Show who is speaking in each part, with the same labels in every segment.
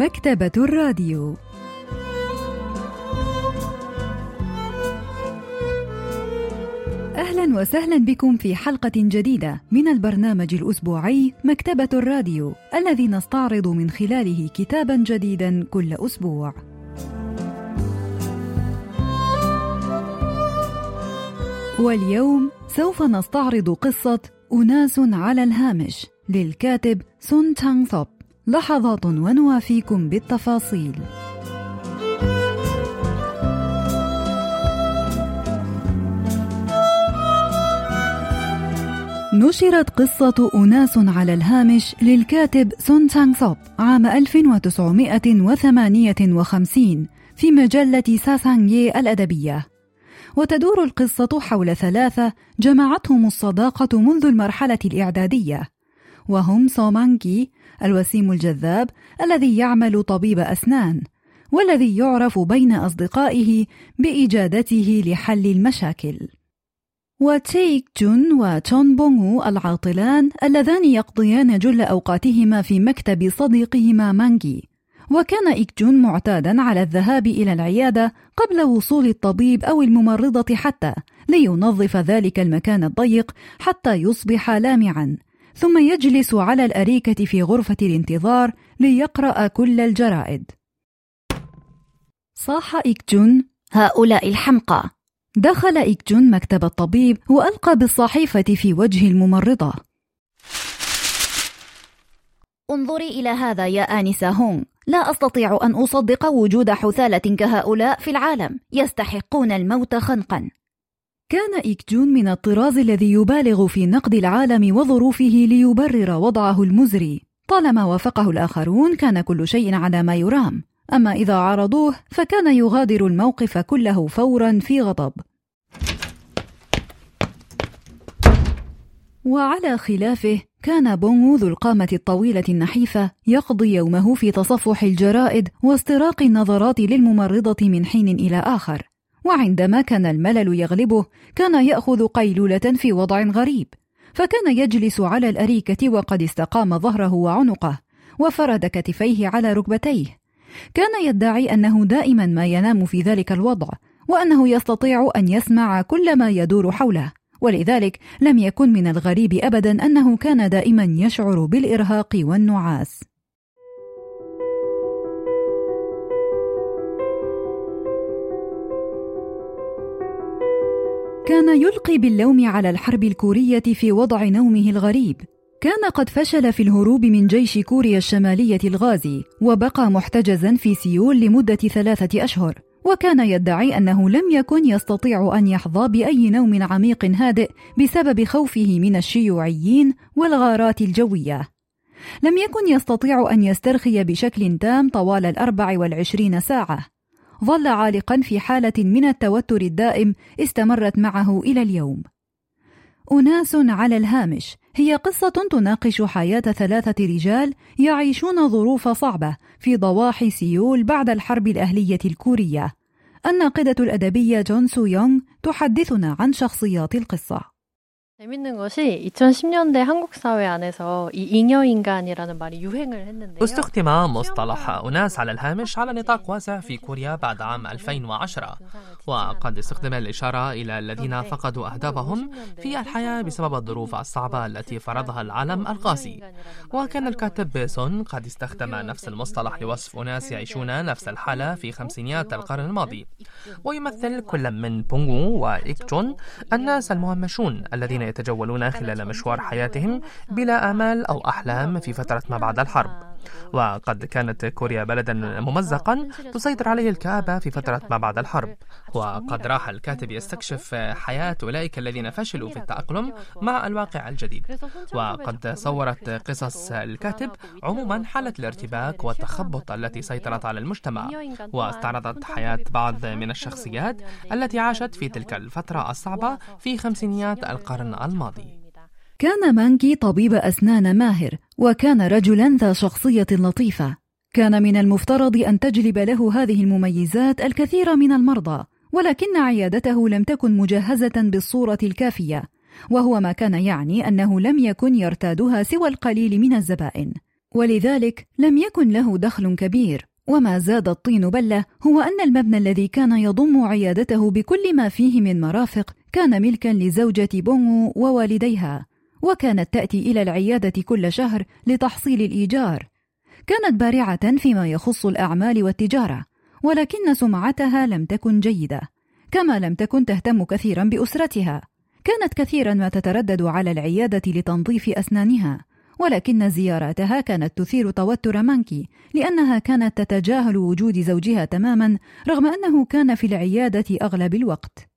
Speaker 1: مكتبة الراديو أهلا وسهلا بكم في حلقة جديدة من البرنامج الأسبوعي مكتبة الراديو الذي نستعرض من خلاله كتابا جديدا كل أسبوع. واليوم سوف نستعرض قصة أناس على الهامش للكاتب سون تشانغ ثوب لحظات ونوافيكم بالتفاصيل. نشرت قصة أناس على الهامش للكاتب سون تانغ ثوب عام 1958 في مجلة ساسانغي الأدبية. وتدور القصة حول ثلاثة جمعتهم الصداقة منذ المرحلة الإعدادية. وهم سو مانكي الوسيم الجذاب الذي يعمل طبيب أسنان والذي يعرف بين أصدقائه بإجادته لحل المشاكل. وتيك جون وتشون بونغو العاطلان اللذان يقضيان جل أوقاتهما في مكتب صديقهما مانكي وكان إيك جون معتادا على الذهاب إلى العيادة قبل وصول الطبيب أو الممرضة حتى لينظف ذلك المكان الضيق حتى يصبح لامعا. ثم يجلس على الأريكة في غرفة الانتظار ليقرأ كل الجرائد. صاح إيك جون
Speaker 2: هؤلاء الحمقى.
Speaker 1: دخل إيك جون مكتب الطبيب وألقى بالصحيفة في وجه الممرضة.
Speaker 2: انظري إلى هذا يا آنسة هونغ. لا أستطيع أن أصدق وجود حثالة كهؤلاء في العالم. يستحقون الموت خنقا.
Speaker 1: كان إيك جون من الطراز الذي يبالغ في نقد العالم وظروفه ليبرر وضعه المزري. طالما وافقه الآخرون كان كل شيء على ما يرام. أما إذا عارضوه فكان يغادر الموقف كله فورا في غضب. وعلى خلافه كان بونغو ذو القامة الطويلة النحيفة يقضي يومه في تصفح الجرائد واستراق النظرات للممرضة من حين إلى آخر. وعندما كان الملل يغلبه كان يأخذ قيلولة في وضع غريب فكان يجلس على الأريكة وقد استقام ظهره وعنقه وفرد كتفيه على ركبتيه. كان يدعي أنه دائما ما ينام في ذلك الوضع وأنه يستطيع أن يسمع كل ما يدور حوله ولذلك لم يكن من الغريب ابدا أنه كان دائما يشعر بالإرهاق والنعاس. كان يلقي باللوم على الحرب الكورية في وضع نومه الغريب. كان قد فشل في الهروب من جيش كوريا الشمالية الغازي وبقى محتجزا في سيول لمدة ثلاثة أشهر. وكان يدعي أنه لم يكن يستطيع أن يحظى بأي نوم عميق هادئ بسبب خوفه من الشيوعيين والغارات الجوية. لم يكن يستطيع أن يسترخي بشكل تام طوال الأربع والعشرين ساعة. ظل عالقا في حالة من التوتر الدائم استمرت معه إلى اليوم أناس على الهامش هي قصة تناقش حياة ثلاثة رجال يعيشون ظروف صعبة في ضواحي سيول بعد الحرب الأهلية الكورية. الناقدة الأدبية جون سو يونغ تحدثنا عن شخصيات القصة.
Speaker 3: 재밌는 것이 2010년대 한국 사회 안에서 이 잉여 인간이라는 말이 유행을 했는데요.
Speaker 4: استخدم مصطلح أناس على الهامش على نطاق واسع في كوريا بعد عام 2010 وقد استخدم الإشارة إلى الذين فقدوا أهدافهم في الحياة بسبب الظروف الصعبة التي فرضها العالم القاسي وكان الكاتب بيسون قد استخدم نفس المصطلح لوصف أناس يعيشون نفس الحالة في خمسينيات القرن الماضي ويمثل كل من بونغو وإيكتون الناس المهمشون الذين يتجولون خلال مشوار حياتهم بلا آمال أو أحلام في فترة ما بعد الحرب. وقد كانت كوريا بلدا ممزقا تسيطر عليه الكآبة في فترة ما بعد الحرب. وقد راح الكاتب يستكشف حياة أولئك الذين فشلوا في التأقلم مع الواقع الجديد. وقد صورت قصص الكاتب عموما حالة الارتباك والتخبط التي سيطرت على المجتمع. واستعرضت حياة بعض من الشخصيات التي عاشت في تلك الفترة الصعبة في خمسينيات القرن الماضي.
Speaker 1: كان مانكي طبيب أسنان ماهر وكان رجلا ذا شخصية لطيفة. كان من المفترض أن تجلب له هذه المميزات الكثير من المرضى ولكن عيادته لم تكن مجهزة بالصورة الكافية وهو ما كان يعني أنه لم يكن يرتادها سوى القليل من الزبائن. ولذلك لم يكن له دخل كبير وما زاد الطين بلة هو أن المبنى الذي كان يضم عيادته بكل ما فيه من مرافق كان ملكا لزوجة بونغو ووالديها. وكانت تأتي إلى العيادة كل شهر لتحصيل الإيجار. كانت بارعة فيما يخص الأعمال والتجارة ولكن سمعتها لم تكن جيدة كما لم تكن تهتم كثيرا بأسرتها. كانت كثيرا ما تتردد على العيادة لتنظيف أسنانها ولكن زياراتها كانت تثير توتر مانكي لأنها كانت تتجاهل وجود زوجها تماما رغم أنه كان في العيادة أغلب الوقت.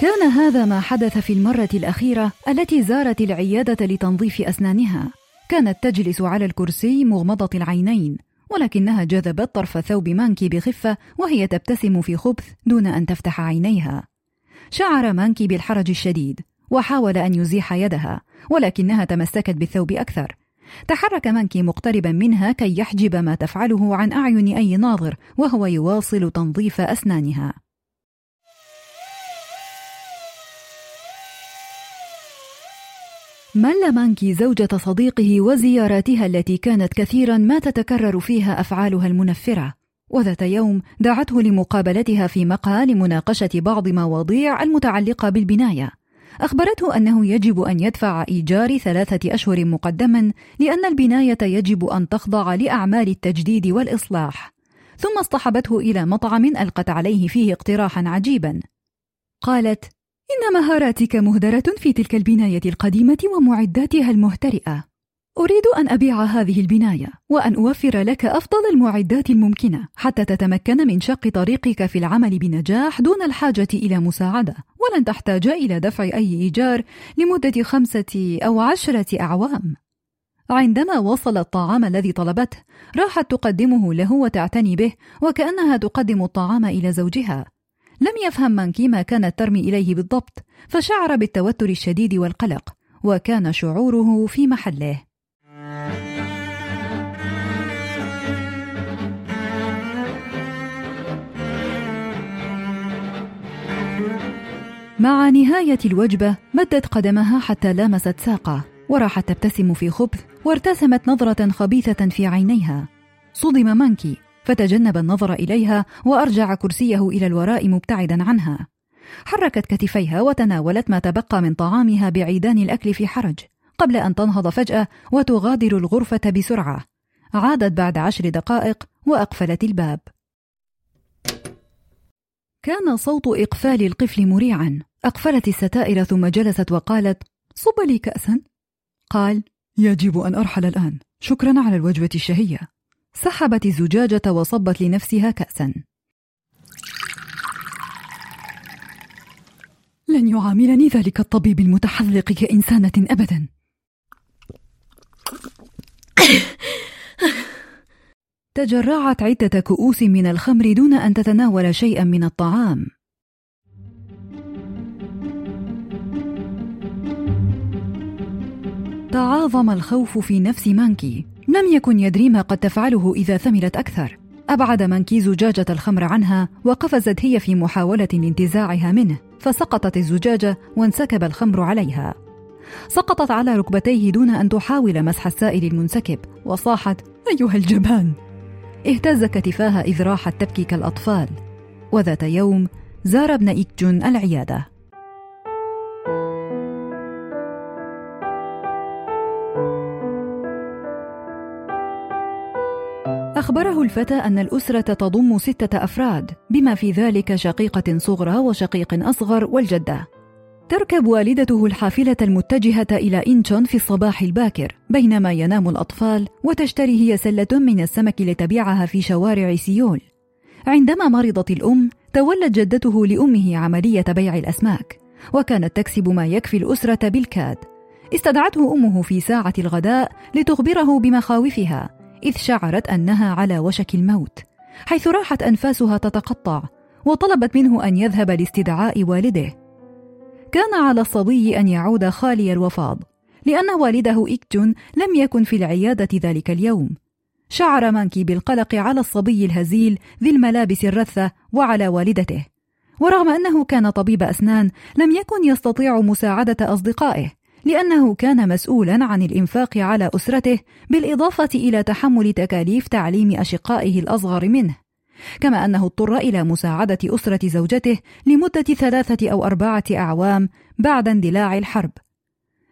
Speaker 1: كان هذا ما حدث في المرة الأخيرة التي زارت العيادة لتنظيف أسنانها. كانت تجلس على الكرسي مغمضة العينين ولكنها جذبت طرف ثوب مانكي بخفة وهي تبتسم في خبث دون أن تفتح عينيها. شعر مانكي بالحرج الشديد وحاول أن يزيح يدها ولكنها تمسكت بالثوب أكثر. تحرك مانكي مقتربا منها كي يحجب ما تفعله عن أعين أي ناظر وهو يواصل تنظيف أسنانها. مل مانكي زوجة صديقه وزياراتها التي كانت كثيرا ما تتكرر فيها أفعالها المنفرة وذات يوم دعته لمقابلتها في مقهى لمناقشة بعض مواضيع المتعلقة بالبناية. أخبرته أنه يجب أن يدفع إيجار ثلاثة أشهر مقدما لأن البناية يجب أن تخضع لأعمال التجديد والإصلاح. ثم اصطحبته إلى مطعم ألقت عليه فيه اقتراحا عجيبا. قالت إن مهاراتك مهدرة في تلك البناية القديمة ومعداتها المهترئة. أريد أن أبيع هذه البناية وأن أوفر لك أفضل المعدات الممكنة حتى تتمكن من شق طريقك في العمل بنجاح دون الحاجة إلى مساعدة ولن تحتاج إلى دفع أي إيجار لمدة خمسة أو عشرة أعوام. عندما وصل الطعام الذي طلبته راحت تقدمه له وتعتني به وكأنها تقدم الطعام إلى زوجها لم يفهم مانكي ما كانت ترمي إليه بالضبط فشعر بالتوتر الشديد والقلق وكان شعوره في محله. مع نهاية الوجبة مدت قدمها حتى لامست ساقة وراحت تبتسم في خبث وارتسمت نظرة خبيثة في عينيها. صدم مانكي. فتجنب النظر إليها وأرجع كرسيه إلى الوراء مبتعدا عنها. حركت كتفيها وتناولت ما تبقى من طعامها بعيدان الأكل في حرج قبل أن تنهض فجأة وتغادر الغرفة بسرعة. عادت بعد عشر دقائق وأقفلت الباب. كان صوت إقفال القفل مريعا. أقفلت الستائر ثم جلست وقالت صب لي كاسا. قال يجب أن أرحل الآن. شكرا على الوجبة الشهية. سحبت الزجاجة وصبت لنفسها كأسا. لن يعاملني ذلك الطبيب المتحذق كإنسانة أبدا. تجرعت عدة كؤوس من الخمر دون أن تتناول شيئا من الطعام. تعاظم الخوف في نفس مانكي. لم يكن يدري ما قد تفعله إذا ثملت أكثر. أبعد مانكي زجاجة الخمر عنها وقفزت هي في محاولة لانتزاعها منه فسقطت الزجاجة وانسكب الخمر عليها. سقطت على ركبتيها دون أن تحاول مسح السائل المنسكب وصاحت أيها الجبان! اهتز كتفاها إذ راحت تبكي كالأطفال. وذات يوم زار ابن إيكجون العيادة. أخبره الفتى أن الأسرة تضم ستة أفراد بما في ذلك شقيقة صغرى وشقيق أصغر والجدة. تركب والدته الحافلة المتجهة إلى إنشون في الصباح الباكر بينما ينام الأطفال وتشتري هي سلة من السمك لتبيعها في شوارع سيول. عندما مرضت الأم تولت جدته لأمه عملية بيع الأسماك وكانت تكسب ما يكفي الأسرة بالكاد. استدعته أمه في ساعة الغداء لتخبره بمخاوفها إذ شعرت أنها على وشك الموت حيث راحت أنفاسها تتقطع وطلبت منه أن يذهب لاستدعاء والده. كان على الصبي أن يعود خالي الوفاض لأن والده إكتون لم يكن في العيادة ذلك اليوم. شعر مانكي بالقلق على الصبي الهزيل ذي الملابس الرثة وعلى والدته ورغم أنه كان طبيب أسنان لم يكن يستطيع مساعدة أصدقائه. لأنه كان مسؤولا عن الإنفاق على أسرته بالإضافة إلى تحمل تكاليف تعليم أشقائه الأصغر منه. كما أنه اضطر إلى مساعدة أسرة زوجته لمدة ثلاثة أو أربعة أعوام بعد اندلاع الحرب.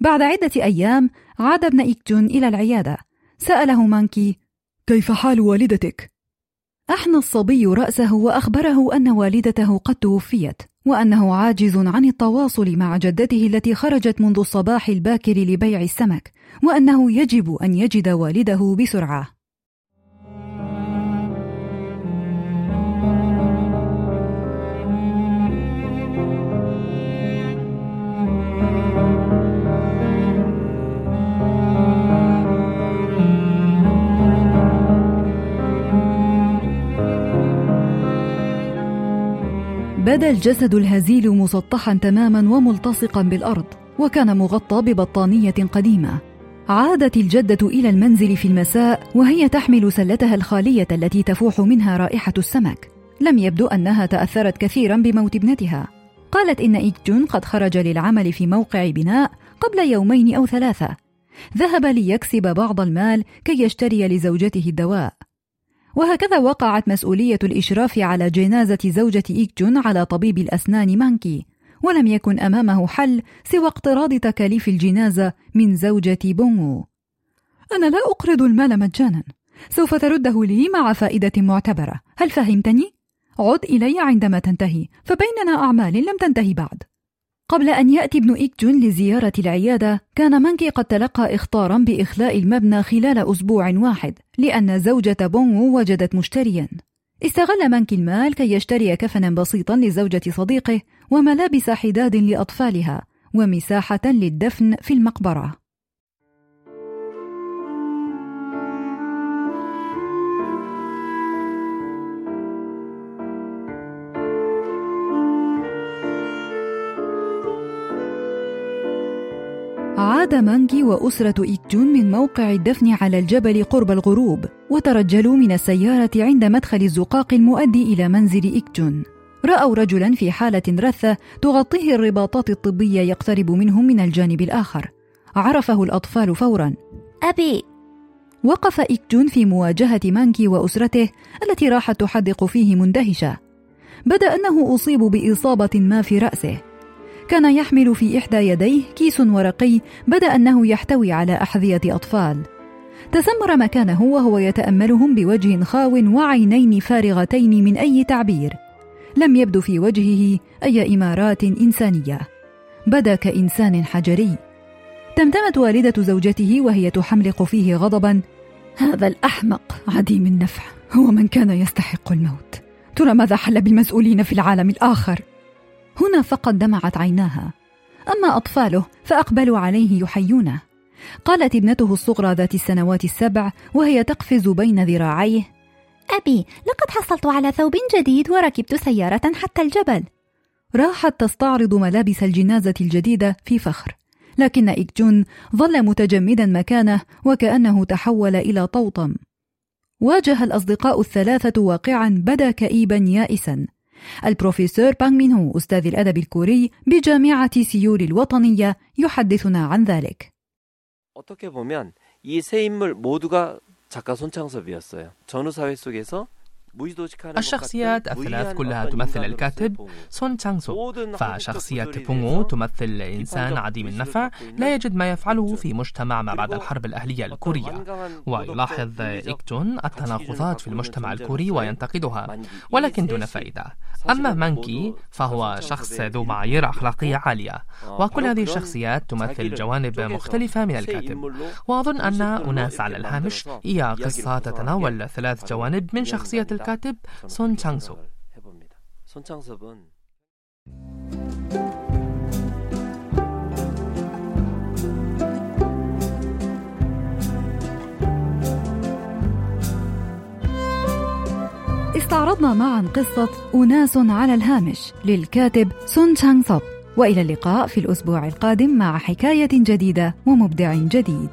Speaker 1: بعد عدة أيام عاد ابن إيكجون إلى العيادة. سأله مانكي كيف حال والدتك؟ أحنى الصبي رأسه وأخبره أن والدته قد توفيت. وأنه عاجز عن التواصل مع جدته التي خرجت منذ الصباح الباكر لبيع السمك وأنه يجب أن يجد والده بسرعة. بدا الجسد الهزيل مسطحا تماما وملتصقا بالأرض وكان مغطى ببطانية قديمة. عادت الجدة إلى المنزل في المساء وهي تحمل سلتها الخالية التي تفوح منها رائحة السمك. لم يبدو أنها تأثرت كثيرا بموت ابنتها. قالت إن إيكجون قد خرج للعمل في موقع بناء قبل يومين أو ثلاثة. ذهب ليكسب بعض المال كي يشتري لزوجته الدواء. وهكذا وقعت مسؤولية الإشراف على جنازة زوجة إيكجون على طبيب الأسنان مانكي ولم يكن أمامه حل سوى اقتراض تكاليف الجنازة من زوجة بونغو. أنا لا أقرض المال مجانا. سوف ترده لي مع فائدة معتبرة. هل فهمتني؟ عد إلي عندما تنتهي فبيننا أعمال لم تنتهي بعد. قبل أن يأتي ابن إيكجون لزيارة العيادة كان مانكي قد تلقى إخطارا بإخلاء المبنى خلال أسبوع واحد لأن زوجة بونغو وجدت مشتريا. استغل مانكي المال كي يشتري كفنا بسيطا لزوجة صديقه وملابس حداد لأطفالها ومساحة للدفن في المقبرة. عاد مانكي وأسرة إيكجون من موقع الدفن على الجبل قرب الغروب وترجلوا من السيارة عند مدخل الزقاق المؤدي إلى منزل إيكجون رأوا رجلا في حالة رثة تغطيه الرباطات الطبية يقترب منهم من الجانب الآخر. عرفه الأطفال فورا.
Speaker 2: أبي.
Speaker 1: وقف إيكجون في مواجهة مانكي وأسرته التي راحت تحدق فيه مندهشة. بدا أنه أصيب بإصابة ما في رأسه. كان يحمل في إحدى يديه كيس ورقي بدأ أنه يحتوي على أحذية أطفال. تسمر مكانه وهو يتأملهم بوجه خاو وعينين فارغتين من أي تعبير. لم يبدو في وجهه أي إمارات إنسانية. بدا كإنسان حجري. تمتمت والدة زوجته وهي تحملق فيه غضبا. هذا الأحمق عديم النفع. هو من كان يستحق الموت. ترى ماذا حل بالمسؤولين في العالم الآخر؟ هنا فقط دمعت عيناها. أما أطفاله فأقبلوا عليه يحيونه. قالت ابنته الصغرى ذات السنوات السبع وهي تقفز بين ذراعيه
Speaker 2: أبي لقد حصلت على ثوب جديد وركبت سيارة حتى الجبل.
Speaker 1: راحت تستعرض ملابس الجنازة الجديدة في فخر. لكن إيكجون ظل متجمدا مكانه وكأنه تحول إلى طوطم. واجه الأصدقاء الثلاثة واقعا بدا كئيبا يائسا. البروفيسور بانغ مين هو أستاذ الأدب الكوري بجامعة سيول الوطنية يحدثنا عن ذلك.
Speaker 5: 어떻게 보면 이 세 인물 모두가 작가 손창섭이었어요. 전후 사회 속에서
Speaker 4: الشخصيات الثلاث كلها تمثل الكاتب سون تشانغ سو. فشخصية بونغو تمثل إنسان عديم النفع لا يجد ما يفعله في مجتمع ما بعد الحرب الأهلية الكورية. ويلاحظ إيكجون التناقضات في المجتمع الكوري وينتقدها ولكن دون فائدة أما مانكي فهو شخص ذو معايير أخلاقية عالية. وكل هذه الشخصيات تمثل جوانب مختلفة من الكاتب. وأظن أن أناس على الهامش هي قصة تتناول ثلاث جوانب من شخصية الكاتب سون تشانغسو
Speaker 1: استعرضنا معا قصة أناس على الهامش للكاتب سون تشانغ سوب وإلى اللقاء في الأسبوع القادم مع حكاية جديدة ومبدع جديد.